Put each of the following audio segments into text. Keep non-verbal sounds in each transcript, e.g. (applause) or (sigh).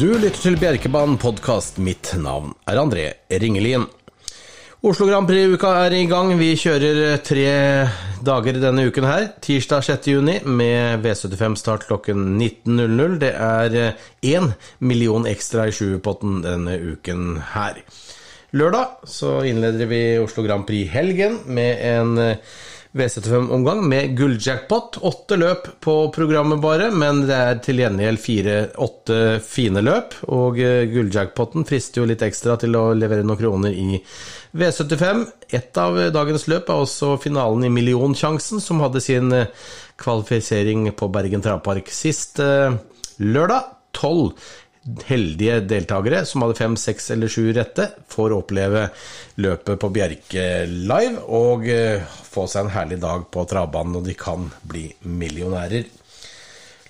Du lytter til Bjerkebanen podkast. Mitt navn er André Ringelien. Oslo Grand Prix-uka er i gang. Vi kjører eh, tre dager denne uken her. Tirsdag 6. juni med V75-start klokken 19.00. Det er eh, én million ekstra i sjuerpotten denne uken her. Lørdag så innleder vi Oslo Grand Prix-helgen med en eh, V75-omgang med gulljackpot. Åtte løp på programmet bare, men det er til gjengjeld fire-åtte fine løp. Og eh, gulljackpoten frister jo litt ekstra til å levere noen kroner i V75. Ett av dagens løp er også finalen i Millionsjansen, som hadde sin eh, kvalifisering på Bergen Travpark sist eh, lørdag. Tolv heldige deltakere som hadde fem, seks eller sju rette, får oppleve løpet på Bjerke live og eh, få seg en herlig dag på travbanen, og de kan bli millionærer.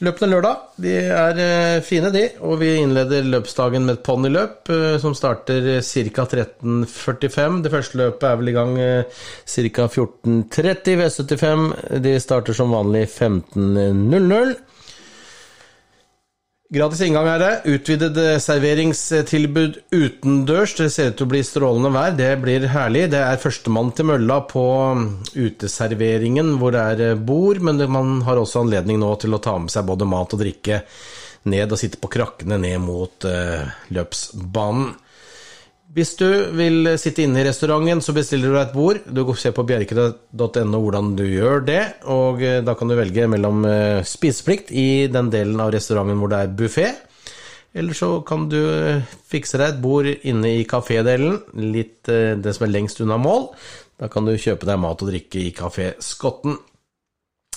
Løpene lørdag de er eh, fine, de, og vi innleder løpsdagen med et ponniløp eh, som starter ca. 13.45. Det første løpet er vel i gang ca. 14.30. V75 de starter som vanlig 15.00. Gratis inngang er det. Utvidet eh, serveringstilbud utendørs. Det ser ut til å bli strålende vær. Det blir herlig. Det er førstemann til mølla på mm, uteserveringen hvor det er eh, bord, men man har også anledning nå til å ta med seg både mat og drikke ned og sitte på krakkene ned mot eh, løpsbanen. Hvis du vil sitte inne i restauranten, så bestiller du deg et bord. Du ser på bjerke.no hvordan du gjør det, og eh, da kan du velge mellom eh, spiseplikt i den delen av restauranten hvor det er buffé, eller så kan du eh, fikse deg et bord inne i kafédelen, litt det som er lengst unna mål. Da kan du kjøpe deg mat og drikke i Kafé Skotten.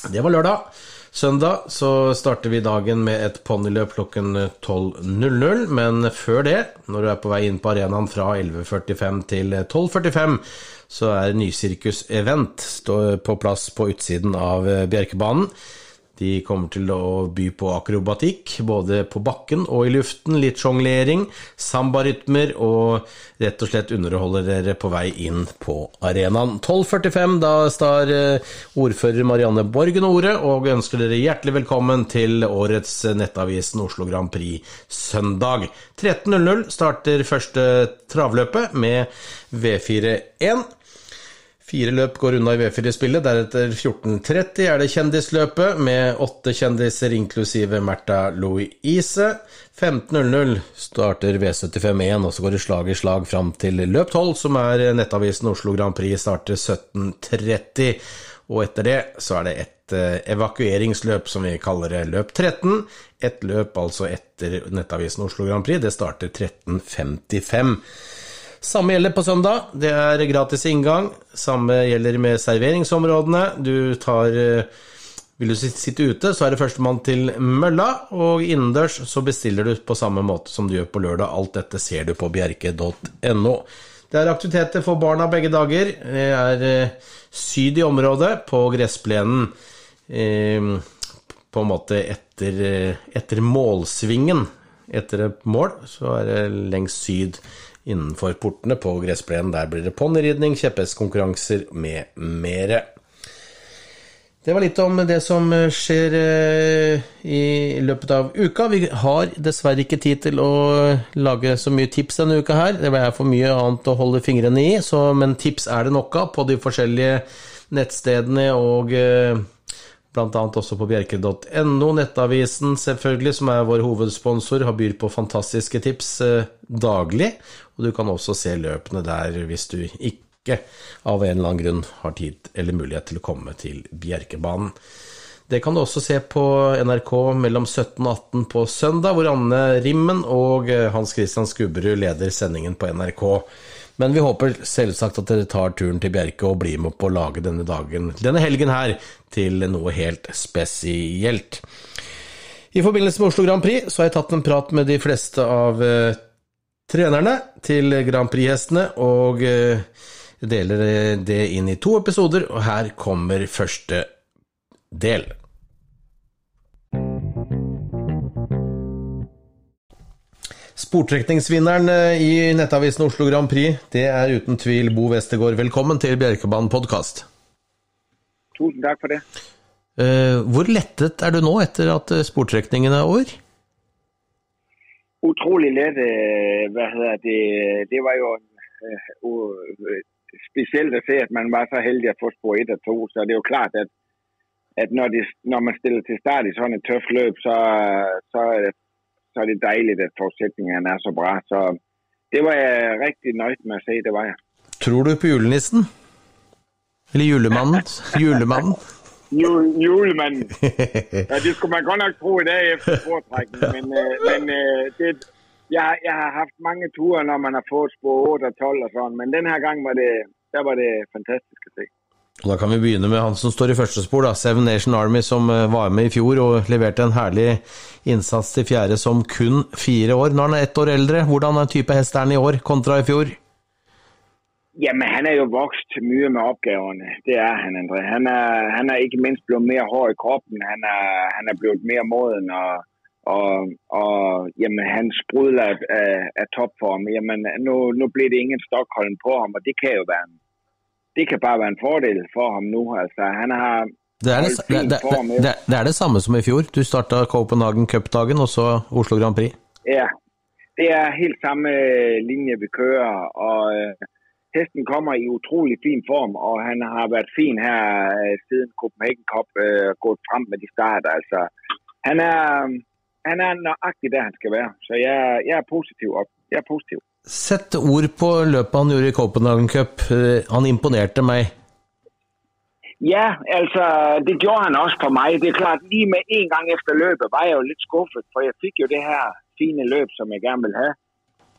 Det var lørdag. Søndag så starter vi dagen med et ponniløp klokken 12.00, men før det, når du er på vei inn på arenaen fra 11.45 til 12.45, så er Nysirkus Event på plass på utsiden av eh, Bjerkebanen. De kommer til å by på akrobatikk, både på bakken og i luften, litt sjonglering, sambarytmer og rett og slett underholder dere på vei inn på arenaen. 12.45, da står eh, ordfører Marianne Borgen ordet og ønsker dere hjertelig velkommen til årets Nettavisen Oslo Grand Prix søndag. 13.00 starter første travløpet med V41. Fire løp går unna i V4-spillet, deretter 14.30 er det kjendisløpet med åtte kjendiser inklusive Märtha Louise. 15.00 starter V75-1, og så går det slag i slag fram til løp 12, som er Nettavisen Oslo Grand Prix, starter 17.30. Og etter det så er det et eh, evakueringsløp, som vi kaller det, løp 13. Et løp altså etter Nettavisen Oslo Grand Prix, det starter 13.55. Samme gjelder på søndag. Det er gratis inngang. Samme gjelder med serveringsområdene. Du tar eh, Vil du sitte ute, så er det førstemann til mølla, og innendørs så bestiller du på samme måte som du gjør på lørdag. Alt dette ser du på bjerke.no. Det er aktiviteter for barna begge dager. Det er eh, syd i området, på gressplenen. Ehm, på en måte etter, eh, etter målsvingen. Etter et mål så er det lengst syd innenfor portene på gressplenen. Der blir det ponniridning, kjepphestkonkurranser med mere. Det var litt om det som eh, skjer eh, i løpet av uka. Vi har dessverre ikke tid til å eh, lage så mye tips denne uka her. Det er for mye annet å holde fingrene i, så, men tips er det nok av på de forskjellige nettstedene og bland annat også på bjerke.no. Nettavisen, selvfølgelig, som er vår hovedsponsor, har byr på fantastiske tips daglig. Og du kan også se løpene der hvis du ikke av en eller annen grunn har tid eller mulighet til å komme til Bjerkebanen. Det kan du også se på NRK mellom 17 og 18 på søndag, hvor Anne Rimmen og eh, Hans Christian Skubberud leder sendingen på NRK. Men vi håper selvsagt at dere tar turen til Bjerke og blir med på å lage denne dagen, denne helgen her, til noe helt spesielt. I forbindelse med Oslo Grand Prix så har jeg tatt en prat med de fleste av eh, trenerne til Grand Prix-hestene, og deler det inn i to episoder, og her kommer første del. Sportrekningsvinneren i Nettavisen Oslo Grand Prix, det er uten tvil Bo Westergård. Velkommen til Bjerkebanen podkast. Tusen takk for det. Hvor lettet er du nå etter at sportrekningen er over? Utrolig let. Øh, hvad hedder det? Det var jo uh, specielt at se, at man var så heldig at få spor 1 og 2, så det er jo klart, at, at når, det, når man stiller til start i sådan et tøft løb, så, så, er det, så er det dejligt, at forudsætningerne er så bra. Så det var jeg rigtig nøjd med at se, det var jeg. Tror du på julenissen? Eller julemanden? julemanden? Jul, julemanden. Ja, det skulle man godt nok tro i dag efter sportrækken, (laughs) men, øh, men øh, det, jeg, jeg har haft mange ture, når man har fået spor 8 og 12 og sådan, men den her gang var det, der var det fantastisk at se. Og da kan vi begynne med han som står i første spor, da, Seven Nation Army, som øh, var med i fjor og leverte en herlig innsats til fjerde som kun fire år. Når han er ett år eldre, hvordan er type hest er han i år kontra i fjor? Jamen, han er jo vokst mye med opgaverne. Det er han, André. Han er, han er ikke mindst blevet mere hård i kroppen. Han er, han er blevet mere moden, og, og, og jamen, han sprudler af, af, af topform. Jamen, nu, nu bliver det ingen Stockholm på ham, og det kan jo være en, det kan bare være en fordel for ham nu. Altså, han har det er det, det, det, det, det er det samme som i fjor. Du starta Copenhagen Cup-dagen, og så Oslo Grand Prix. Ja, det er helt samme linje, vi kører, og øh, hesten kommer i utrolig fin form, og han har været fin her øh, siden Copenhagen Cup øh, gået frem med de starter. Altså, han er, han er nøjagtig der, han skal være. Så jeg, jeg er positiv op. Jeg er positiv. Sæt ord på løbet han gjorde i Copenhagen Cup. Øh, han imponerte mig. Ja, altså, det gjorde han også for mig. Det er klart, lige med en gang efter løbet var jeg jo lidt skuffet, for jeg fik jo det her fine løb, som jeg gerne vil have.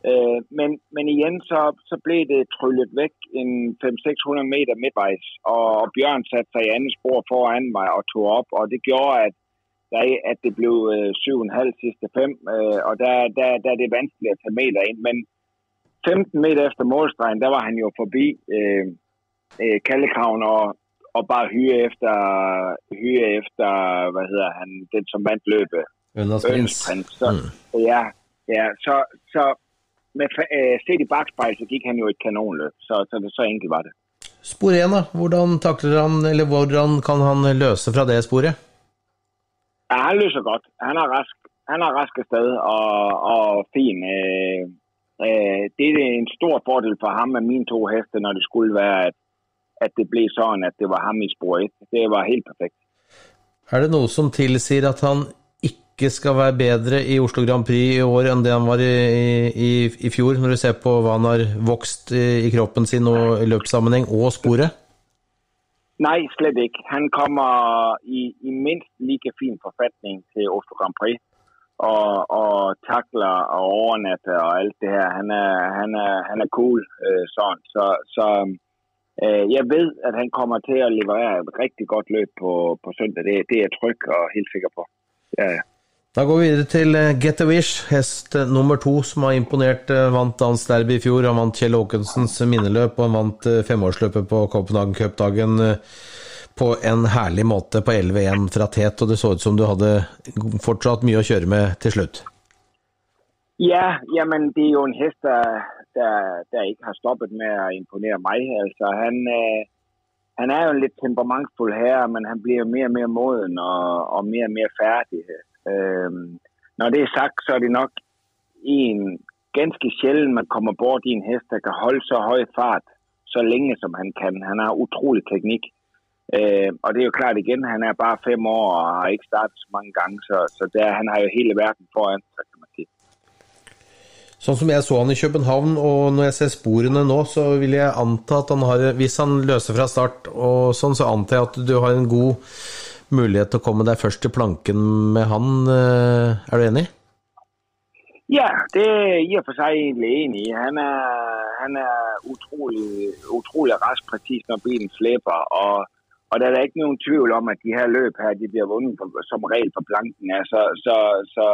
Øh, men, men igen, så, så blev det tryllet væk en 500-600 meter midtvejs, og, og Bjørn satte sig i andet spor foran mig og tog op, og det gjorde, at, der, at det blev øh, 7,5 sidste fem, øh, og der, der, der er det vanskeligt at tage meter ind, men 15 meter efter målstregen, der var han jo forbi øh, øh, Kallekraven og, og bare hyre efter, hyre efter, hvad hedder han, den som vandt løbet. Ønnesprins. Så, mm. ja, ja, så, så med øh, set i bagspejl, så gik han jo et kanonløb, så, så, så enkelt var det. Spor 1, da. Hvordan takler han, eller hvordan kan han løse fra det sporet? Ja, han løser godt. Han er rask, han er rask afsted og, og fin. Øh, øh, det er en stor fordel for ham med mine to heste, når det skulle være, at, at det blev sådan, at det var ham i spor 1. Det var helt perfekt. Er det noget, som tilsiger, at han ikke skal være bedre i Oslo Grand Prix i år enn det han var i, i, i fjor, når du ser på hva han har vokst i, i kroppen sin og i løpssammenheng og sporet? Nej, slet ikke. Han kommer i, i minst like fin forfatning til Oslo Grand Prix og, og takler og overnatter og alt det her. Han er, han er, han er cool øh. Så, så øh, jeg vet at han kommer til at leverere et rigtig godt løb på, på søndag. Det, det er jeg trygg og helt sikker på. Ja, ja. Da går vi videre til eh, Get a Wish, hest eh, nummer to som har imponert. Eh, vant dansk Derby i fjor, han vant Kjell Aakensens minneløp, og han vant femårsløpet på Copenhagen Cup-dagen på en herlig måte på 11-1 fra tet, og det så ut som du hadde fortsatt mye å kjøre med til slutt. Ja, jamen det er jo en hest, der, der, der ikke har stoppet med å imponere mig. Altså han, øh, han er jo en lidt temperamentsfuld herre, men han bliver mere og mere moden og, og mere og mere færdig. Øhm, når det er sagt, så er det nok en ganske sjældent, man kommer bort i en hest, der kan holde så høj fart, så længe som han kan. Han har utrolig teknik. Øh, og det er jo klart igen, han er bare fem år og har ikke startet så mange gange, så, så der, han har jo hele verden foran sig, kan man sige. Sånn som jeg så han i København, og når jeg ser sporene nå, så vil jeg anta at han har Hvis han løser fra start og sånn, så antar jeg at du har en god mulighet til å komme deg først til planken med han. Eh, er du enig? Ja, det er jeg i og for sig egentlig enig i. Han er, han er utrolig, utrolig rask presis når bilen slipper. og, og det er ikke noen tvil om, at de her løp her, de blir vunnet for, som regel for planken. Ja. Så, så, så,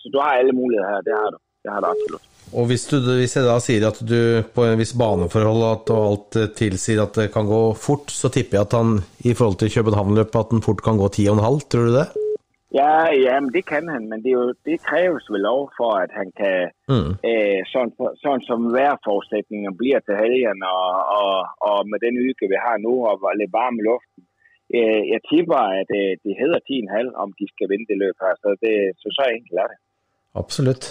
så du har alle muligheter her, det har du. Det har du absolut. Og hvis, du, hvis, jeg da sier at du på en viss baneforhold at, og alt eh, tilsier at det kan gå fort, så tipper jeg at han i forhold til København-løpet at den fort kan gå 10,5, tror du det? Ja, ja men det kan han, men det, jo, det kræves vel lov for, at han kan, mm. øh, sådan, sådan som vejrforudsætninger bliver til helgen, og, og, og med den ydke, vi har nu, og lidt varme i luften, øh, jeg tipper, at øh, det hedder 10,5, om de skal vinde det løb her, så, det, så så enkelt er det. Absolutt.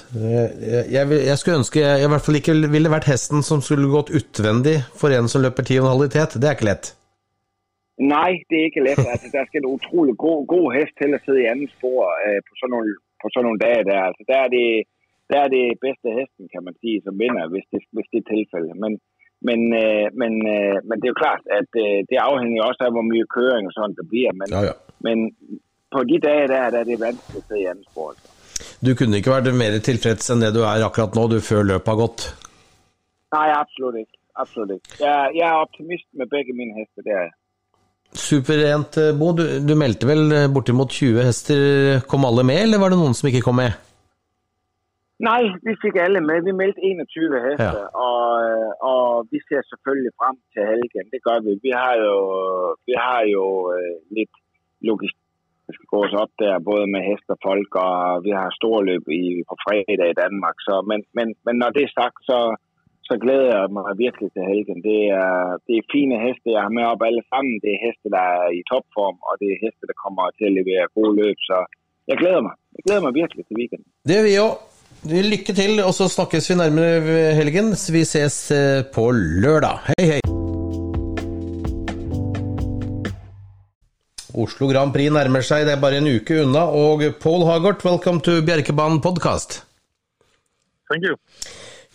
Jeg, jeg, skulle ønske jeg i hvert fall ikke ville vært hesten som skulle gått utvendig for en som løper 10,5 i tet. Det er ikke lett. Nej, det er ikke let. Altså, der skal en utrolig god, god hest til at sidde i anden spor øh, på, sådan nogle, på sådan nogle dage der. Altså, der er det, der er det bedste hesten, kan man sige, som vinder, hvis det, hvis det er tilfældet. Men, men, øh, men, øh, men det er jo klart, at øh, det afhænger også af, hvor mye køring og sådan der bliver. Men, Ja, ja. men på de dage der, der er det vanskeligt at sidde i anden spor. Altså. Du kunne ikke vært mer tilfreds enn det du er akkurat nå, du, før løpet har gått. Nej, absolut ikke. Absolut ikke. Jeg, jeg er optimist med begge mine heste, det er jeg. Suverent, eh, Bo. Du, du meldte vel eh, bortimot 20 hester. Kom alle med, eller var det noen som ikke kom med? Nej, vi fik alle med. Vi meldte 21 heste, Ja. og, og vi ser selvfølgelig frem til helgen. Det gør vi. Vi har jo, vi har jo øh, lidt logistik, der skal gås op der, både med hest og folk, og vi har storløb i, på fredag i Danmark. Så, men, men, men når det er sagt, så, så glæder jeg mig virkelig til helgen. Det er, det er fine heste, jeg har med op alle sammen. Det er heste, der er i topform, og det er heste, der kommer til at levere gode løb. Så jeg glæder mig. Jeg glæder mig virkelig til weekenden. Det gjør vi òg. Lykke til, og så snakkes vi nærmere helgen. helgen. Vi ses eh, på lørdag. Hei, hei. Oslo Grand Prix nærmer seg, det er bare en uke unna. Og Paul Hagort, welcome to Bjerkebanen podcast. Thank you.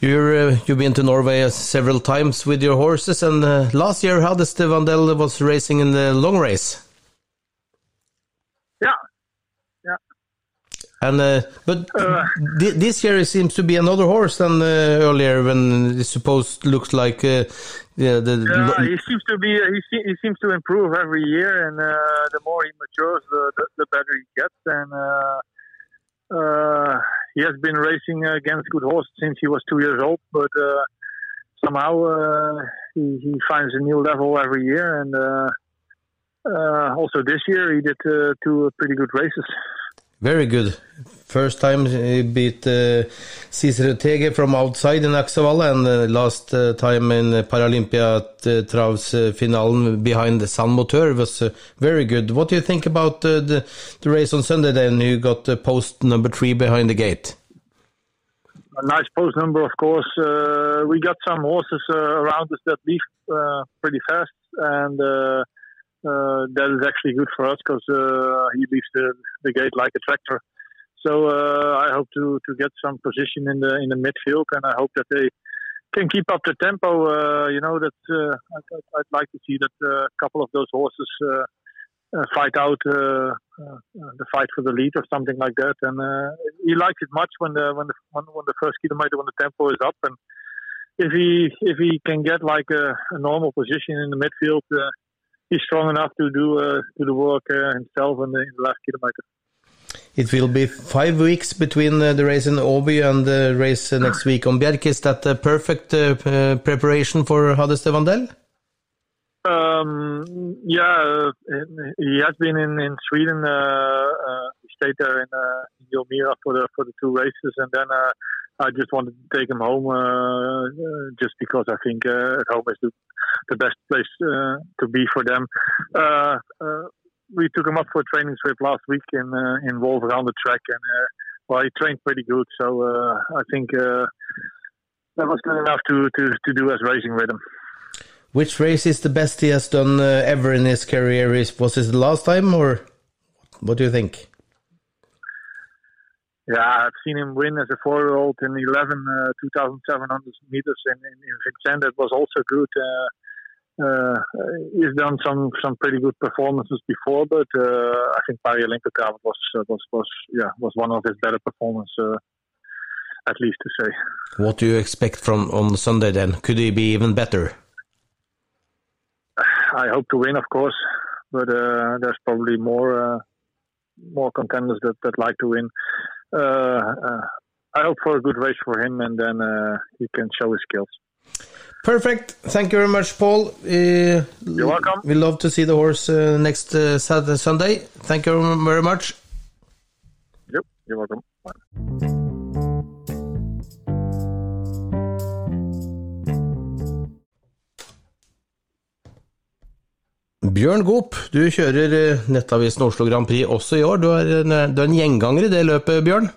You're, uh, you've been to Norway several times with your horses, and uh, last year Hadeste Vandel was racing in the long race. And uh, but Uh. thi- this year seems to be another horse than uh, earlier when it supposed looks like uh, yeah, the he seems to be. He, se- he seems to improve every year, and uh, the more he matures, the, the, the better he gets. And uh, uh, he has been racing against good horses since he was two years old, but uh, somehow uh, he, he finds a new level every year. And uh, uh, also this year, he did uh, two pretty good races. Very good. First time he beat uh, Tege from outside in Axevalla, and uh, last uh, time in Paralympia at uh, Travs uh, finalen behind the San Motor was uh, very good. What do you think about uh, the, the race on Sunday? Then you got uh, post number three behind the gate. a nice post number, of course. Uh, we got some horses uh, around us that leave uh, pretty fast, and uh, that is actually good for us because uh, he leaves the, the gate like a tractor. So uh, I hope to, to get some position in the in the midfield, and I hope that they can keep up the tempo. Uh, you know that uh, I'd, I'd- like to see that uh, a couple of those horses. Fight out the fight for the lead or something like that. And uh, he likes it much when the when the when, when the first kilometer when the tempo is up. And if he if he can get like a, a normal position in the midfield, uh, he's strong enough to do uh, do the work uh, himself in the, in the last kilometer. It will be five weeks between uh, the race in Åby and the race uh, next week on Bjerke. Is that the perfect uh, uh, preparation for Hades de Vandel? Um, yeah, uh, he has been in in Sweden. Uh, uh, he stayed there in, uh, in Yomira for the for the two races, and then uh, I just wanted to take him home, uh, uh, just because I think uh, at home is the, the best place to be for them. We took him up for a training trip last week in in on the track, and well, he trained pretty good. So I think that was good enough to, to to do as racing with him. Which race is the best he has done uh, ever in his career? Is was this the last time, or what do you think? Yeah, I've seen him win as a four-year-old in 11, uh, 2,700 meters in, in, in Vincennes. That was also good. Uh, uh, he's done some, some pretty good performances before, but uh, I think Paris Olympica was uh, was was yeah was one of his better performances, uh, at least to say. What do you expect from on Sunday then? Could he be even better? I hope to win, of course, but uh, there's probably more uh, more contenders that, that like to win. Uh, uh, I hope for a good race for him, and then uh, he can show his skills. Perfect. Thank you very much, Paul. Uh, You're welcome. We love to see the horse uh, next uh, Saturday, Sunday. Thank you very much. Yep, you're welcome. Bye. Bjørn Goop, du kjører eh, Nettavisen Oslo Grand Prix også i år. Du er en, du er en gjenganger i det løpet, Bjørn?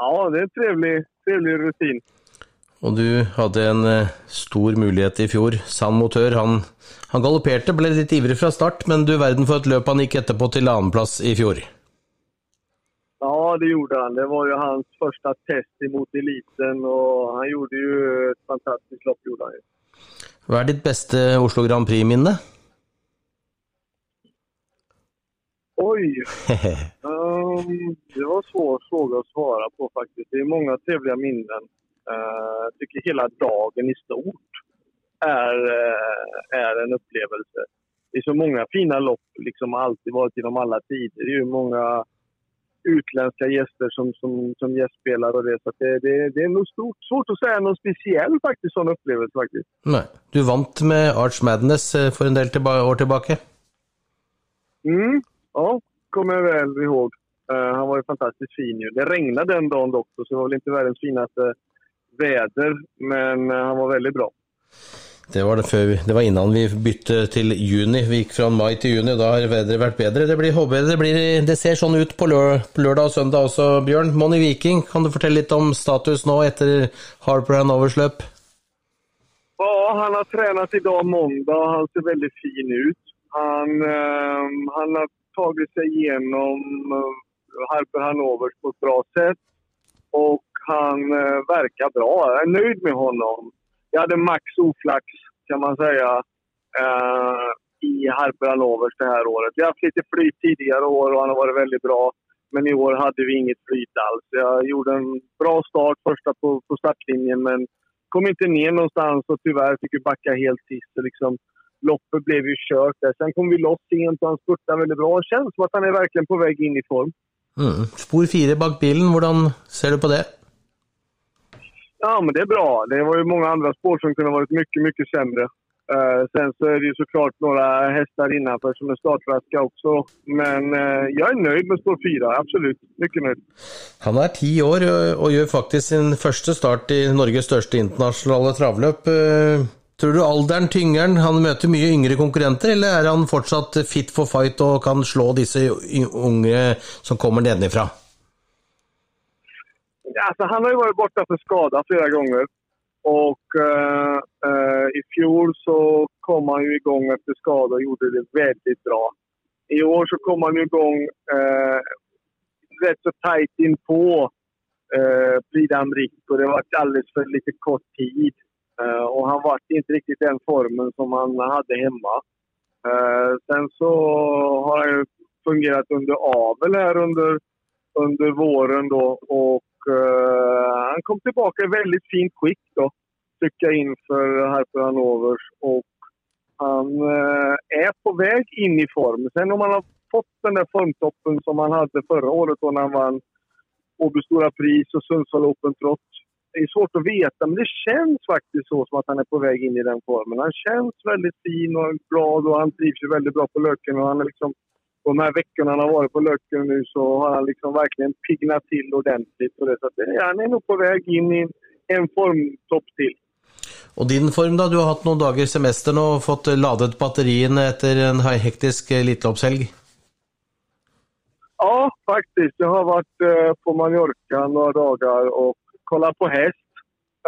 Ja, det är en trevlig, trevlig rutin. Og du hadde en eh, stor mulighet i fjor. Sann motør. Han, han galopperte, ble litt ivrig fra start, men du verden for et løp han gikk etterpå til annenplass i fjor. Ja, det gjorde han. Det var ju hans första test emot eliten och han gjorde ju ett fantastiskt lopp. Gjorde han ju. Hva er ditt beste Oslo Grand Prix-minne? Oj! (laughs) Um, det var svår fråga att svara på faktiskt. Det är många trevliga minnen. Uh, jag tycker hela dagen i stort är, uh, är en upplevelse. Det är så många fina lopp, liksom alltid varit genom alla tider. Det är ju många utländska gäster som, som, som gästspelar och det. Så det, det, det är nog stort, svårt att säga någon speciell faktiskt sån upplevelse faktiskt. Nei. Du vant med Arch Madness eh, for en del år tilbake. Mm, ja, kommer jag väl ihåg. Uh, han var ju fantastiskt fin ju. Det regnade den dagen dock, så det var väl inte världens finaste väder. Men uh, han var väldigt bra. Det var, det, før vi, det var innan vi bytte til juni. Vi gikk fra mai til juni, da har vädret vært bedre. Det, blir, håper det, blir, det ser sånn ut på, lør, på lørdag og søndag også, Bjørn. Moni Viking, kan du fortelle litt om status nå etter Harper Hanovers løp? Ja, han har tränat idag måndag han ser väldigt fin ut. Han, eh, han har tagit sig igenom eh, Harper Hanovers på ett bra sätt. Och han eh, verkar bra. Jag är nöjd med honom. Jag hade max oflax, kan man säga, eh, i Harper Hanovers det här året. Vi har haft lite flyt tidigare år och han har varit väldigt bra. Men i år hade vi inget flyt alls. Jag gjorde en bra start första på, på startlinjen men kom inte ner någonstans och tyvärr fick vi backa helt sist. Liksom, loppet blev ju kört där. Sen kom vi loss sent och han spurtade väldigt bra. Det känns som att han är verkligen på väg in i form. Mm. Spår fire bak bilen, hur ser du på det? Ja, men det är bra. Det var ju många andra spår som kunde ha varit mycket, mycket sämre. Uh, sen så är det ju såklart några hästar innanför som är startfärska också. Men uh, jag är nöjd med spår 4, absolut. Mycket nöjd. Han är tio år och gör faktiskt sin första start i Norges största internationella travlopp. Eh, tror du åldern tynger han? möter mycket yngre konkurrenter, eller är han fortsatt fit for fight och kan slå dessa unga som kommer nedifrån? Alltså, han har ju varit borta för skada flera gånger. Och eh, eh, i fjol så kom han ju igång efter skada och gjorde det väldigt bra. I år så kom han ju igång eh, rätt så tajt inpå Frida eh, Prix d'Amérique och det var alldeles för lite kort tid. Eh, och han var inte riktigt den formen som han hade hemma. Eh, sen så har han ju fungerat under avel här under, under våren då och eh, han kom tillbaka i väldigt fint skick då, tycker jag, inför Harper Hanovers. Och han eh, är på väg in i form. Sen om han har fått den där formtoppen som han hade förra året då när han vann Åby Stora Pris och Sundsvall Open Trot. Det är svårt att veta, men det känns faktiskt så som att han är på väg in i den formen. Han känns väldigt fin och glad och han trivs ju väldigt bra på Löken. Och han är liksom, de här veckorna han har varit på Löken nu så har han liksom verkligen piggnat till ordentligt. Och det, så att det, han är nog på väg in i en formtopp till. Og din form, da? Du har hatt noen dager semester og fått ladet batteriene etter en hektisk eliteloppshelg. Ja, faktiskt. Jag har varit eh, på Mallorca några dagar och kollat på häst.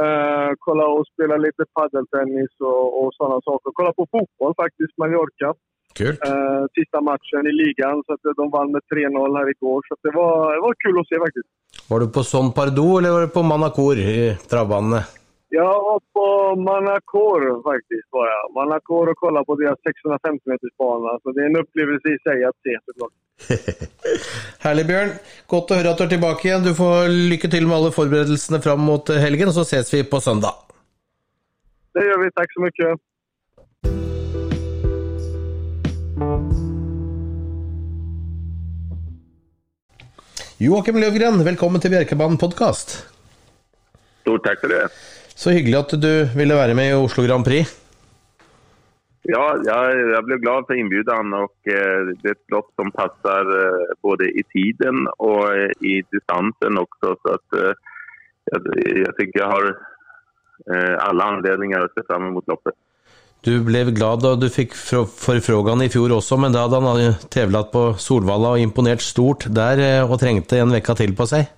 Eh, kolla och spela lite paddeltennis och, och sådana saker. Kolla på fotboll faktiskt, Mallorca. Kult. Eh, sista matchen i ligan. Så att de vann med 3-0 här igår. Så att det, var, det var kul att se faktiskt. Var du på Son Pardo, eller var du på Manacor i travbanene? Jag var på Manacor faktiskt. Var jag. Manacor och kolla på deras 650 meters bana. Så det är en upplevelse i sig att se såklart. (laughs) Herlig, Bjørn. Godt å høre at du er tilbake igjen. Du får lykke til med alle forberedelsene fram mot helgen, så ses vi på søndag. Det gör vi. Tack så mycket. Joakim Løvgren, velkommen til Bjerkebanen podkast. Stort tack för det. Så hyggelig at du ville være med i Oslo Grand Prix. Ja, jag, jag blev glad för inbjudan och eh, det är ett lopp som passar eh, både i tiden och eh, i distansen också. Så att, eh, jag, jag tycker jag har eh, alla anledningar att se fram emot loppet. Du blev glad da du fikk förfrågan forfrågan i fjor også, men da hadde han eh, tävlat på Solvalla og imponert stort der och og trengte en vecka till på sig.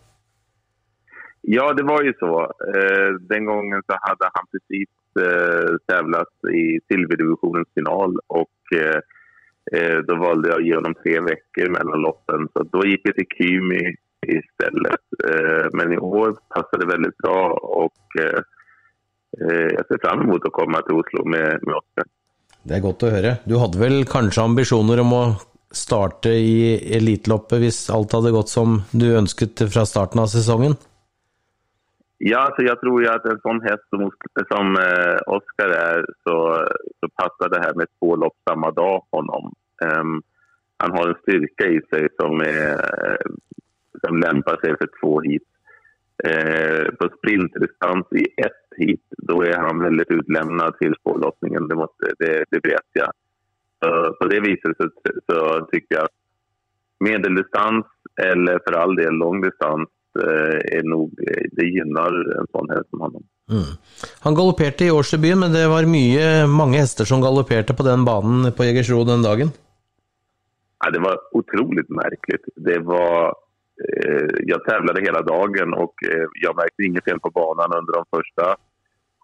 Ja, det var ju så. Eh, den gången så hade han precis tävlat i silverdivisionens final och då valde jag att ge honom tre veckor mellan loppen. Så då gick jag till Kymi istället. Men i år passade det väldigt bra och eh, eh, jag ser fram emot att komma till Oslo med, med Oskar. Det är gott att höra. Du hade väl kanske ambitioner om att starta i Elitloppet om allt hade gått som du önskade från starten av säsongen? Ja, alltså jag tror ju att en sån häst som, som eh, Oskar är så, så passar det här med två lopp samma dag honom. Um, han har en styrka i sig som, är, som lämpar sig för två hit. Eh, på sprintdistans i ett hit, då är han väldigt utlämnad till spårlossningen. Det, måste, det, det vet jag. Så på det viset så, så tycker jag att medeldistans eller för all del långdistans Eh, är nog, det gynnar en sån häst som honom. Mm. Han galopperade i årsdebuten, men det var mycket, många hästar som galopperade på den banan på Jägersro den dagen. Ja, det var otroligt märkligt. Det var, eh, jag tävlade hela dagen och eh, jag märkte inget fel på banan under de första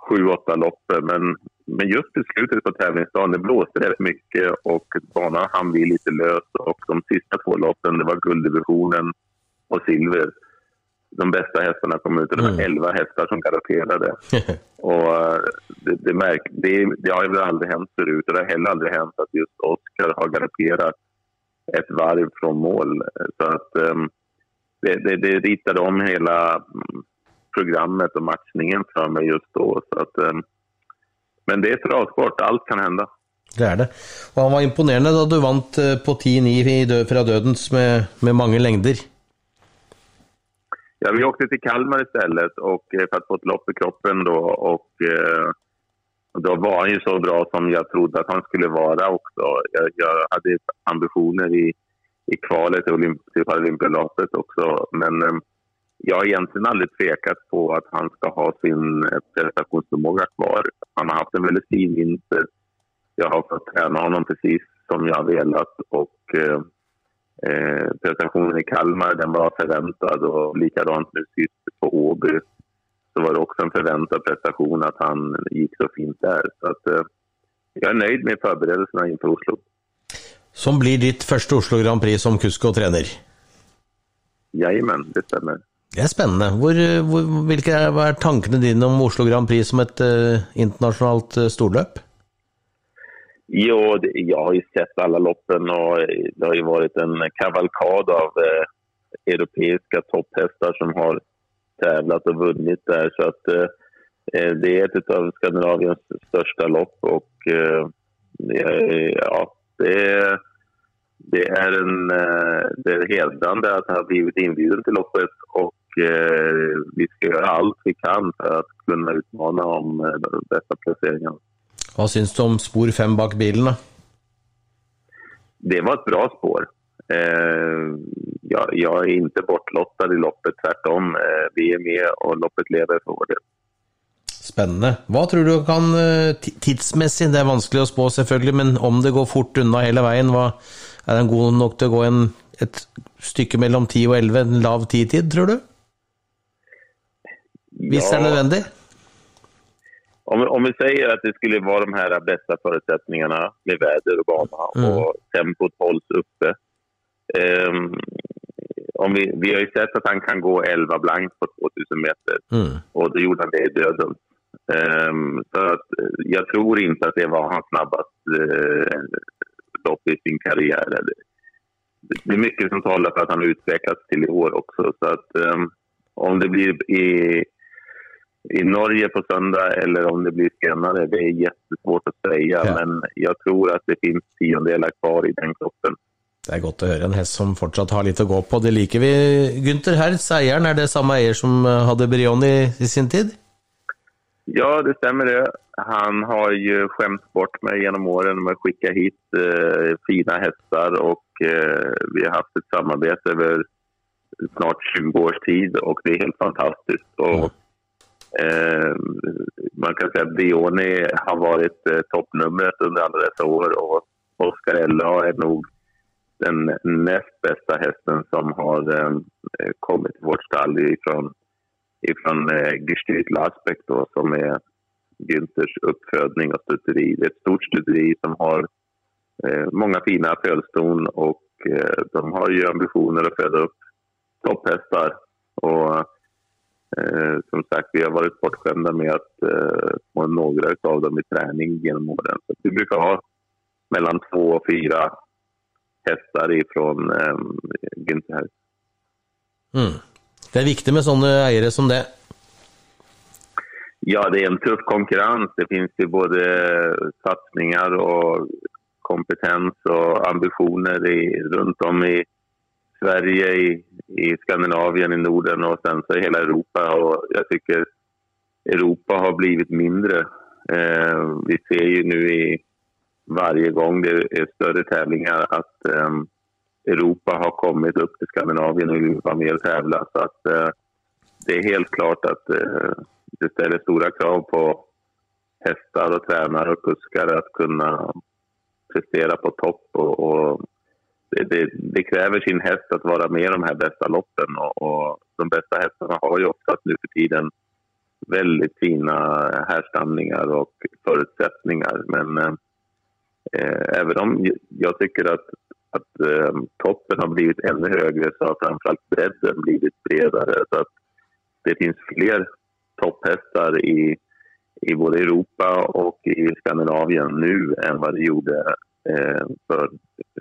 sju, åtta loppen. Men, men just i slutet på tävlingsdagen, det blåste rätt mycket och banan hann bli lite lös. Och de sista två loppen, det var gulddivisionen och silver de bästa hästarna kom ut och det var mm. 11 hästar som galopperade. (laughs) och eh, det, det, märk, det, det har väl aldrig hänt förut och det har heller aldrig hänt att just Oscar har galopperat ett varv från mål. Så att um, det, det, det ritade om hela mm, programmet och matchningen för mig just då. Så att, um, men det är travsport, allt kan hända. Det är det. Och han var imponerande då du vann eh, på 10-9 från Dödens med, med många längder. Ja, vi åkte till Kalmar istället och, eh, för att få ett lopp i kroppen då. Och, eh, då var han ju så bra som jag trodde att han skulle vara också. Jag, jag hade ambitioner i, i kvalet till, Olymp typ till Paralympialoppet också. Men eh, jag har egentligen aldrig tvekat på att han ska ha sin prestationsförmåga kvar. Han har haft en väldigt fin vinter. Jag har fått träna honom precis som jag har velat. Och, eh, Eh, prestationen i Kalmar den var förväntad och likadant nu sist på Åby så var det också en förväntad prestation att han gick så fint där. Så att, eh, jag är nöjd med förberedelserna inför Oslo. Som blir ditt första Oslo Grand Prix som kusk och tränare? Jajamän, det stämmer. Det är spännande. Hvor, hvor, vilka är tankarna dina om Oslo Grand Prix som ett uh, internationellt uh, storlöp? Jo, det, jag har ju sett alla loppen och det har ju varit en kavalkad av eh, europeiska topphästar som har tävlat och vunnit där. Så att eh, eh det är ett av Skandinaviens största lopp och eh, ja, det, det är en eh, det är hedrande att ha blivit inbjuden till loppet och eh, vi ska göra allt vi kan för att kunna utmana om de bästa placeringarna. Vad syns du om spår 5 bak bilen? Det var ett bra spår. Eh, jag, jag, är inte bortlottad i loppet, tvärtom. Eh, vi är med och loppet lever för vår del. Spännande. Vad tror du kan eh, tidsmässigt, det är vanskligt att spå selvfølgelig, men om det går fort undan hela vägen, vad, är den god nog till att gå en, ett stycke mellan 10 och 11, en lav tidtid, tror du? Visst ja. det nödvändigt? om, om vi säger att det skulle vara de här bästa förutsättningarna med väder och bana mm. och tempot hålls uppe. Um, om vi, vi har ju sett att han kan gå 11 blankt på 2000 meter mm. och det gjorde han det i döden. Um, så att, jag tror inte att det var hans snabbaste uh, lopp i sin karriär. Det är mycket som talar för att han utvecklats till i år också. Så att, um, om det blir i i Norge på söndag eller om det blir senare, det är jättesvårt att säga. Ja. Men jag tror att det finns tiondelar kvar i den kroppen. Det är gott att höra en häst som fortsatt har lite att gå på. Det liker vi. Günther Hertz, ägaren, är det samma ägare som eh, hade Brioni i sin tid? Ja, det stämmer det. Han har ju skämt bort mig genom åren med att skicka hit eh, fina hästar och eh, vi har haft ett samarbete över snart 20 års tid och det är helt fantastiskt. Och. Eh, man kan säga att Dioni har varit eh, toppnumret under alla dessa år och Oscar Ella är nog den näst bästa hästen som har eh, kommit till vårt stall ifrån ifrån eh, Gestüt Lasbeck då, som är Günthers uppfödning och stuteri. Det är ett stort stuteri som har eh, många fina födston och eh, de har ju ambitioner att föda upp topphästar. Och eh, som sagt, vi har varit bortskämda med att eh, få några av dem i träning genom åren. Så vi brukar ha mellan två och fyra hästar ifrån eh, Günther. Mm. Det är viktigt med sådana ägare som det. Ja, det är en tuff konkurrens. Det finns ju både satsningar och kompetens och ambitioner i, runt om i Sverige, i, i Skandinavien, i Norden och sen så i hela Europa. Och jag tycker Europa har blivit mindre. Eh, vi ser ju nu i varje gång det är större tävlingar att eh, Europa har kommit upp till Skandinavien och vill vara med och tävla. Så att, eh, det är helt klart att eh, det ställer stora krav på hästar och tränare och kuskare att kunna prestera på topp. Och, och det, det, det, kräver sin häst att vara med i de här bästa loppen. Och, och de bästa hästarna har ju oftast nu för tiden väldigt fina härstamningar och förutsättningar. Men eh, eh även om jag tycker att, att eh, toppen har blivit ännu högre så har framförallt bredden blivit bredare. Så att det finns fler topphästar i, i både Europa och i Skandinavien nu än vad det gjorde eh, för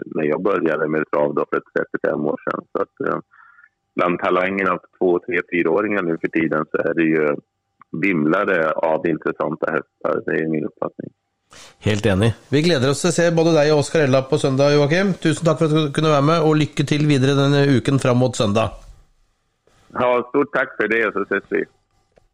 när jag började med trav för 35 år sedan. Så att, eh, bland talangerna av två, tre, fyraåringar nu för tiden så är det ju vimlade av intressanta hästar. Det är min uppfattning. Helt enig. Vi gleder oss til å se både deg og Oskar Ella på søndag, Joakim. Tusen takk for at du kunne være med, og lykke til videre denne uken fram mot søndag. Ja, stort tack för det, så ses vi.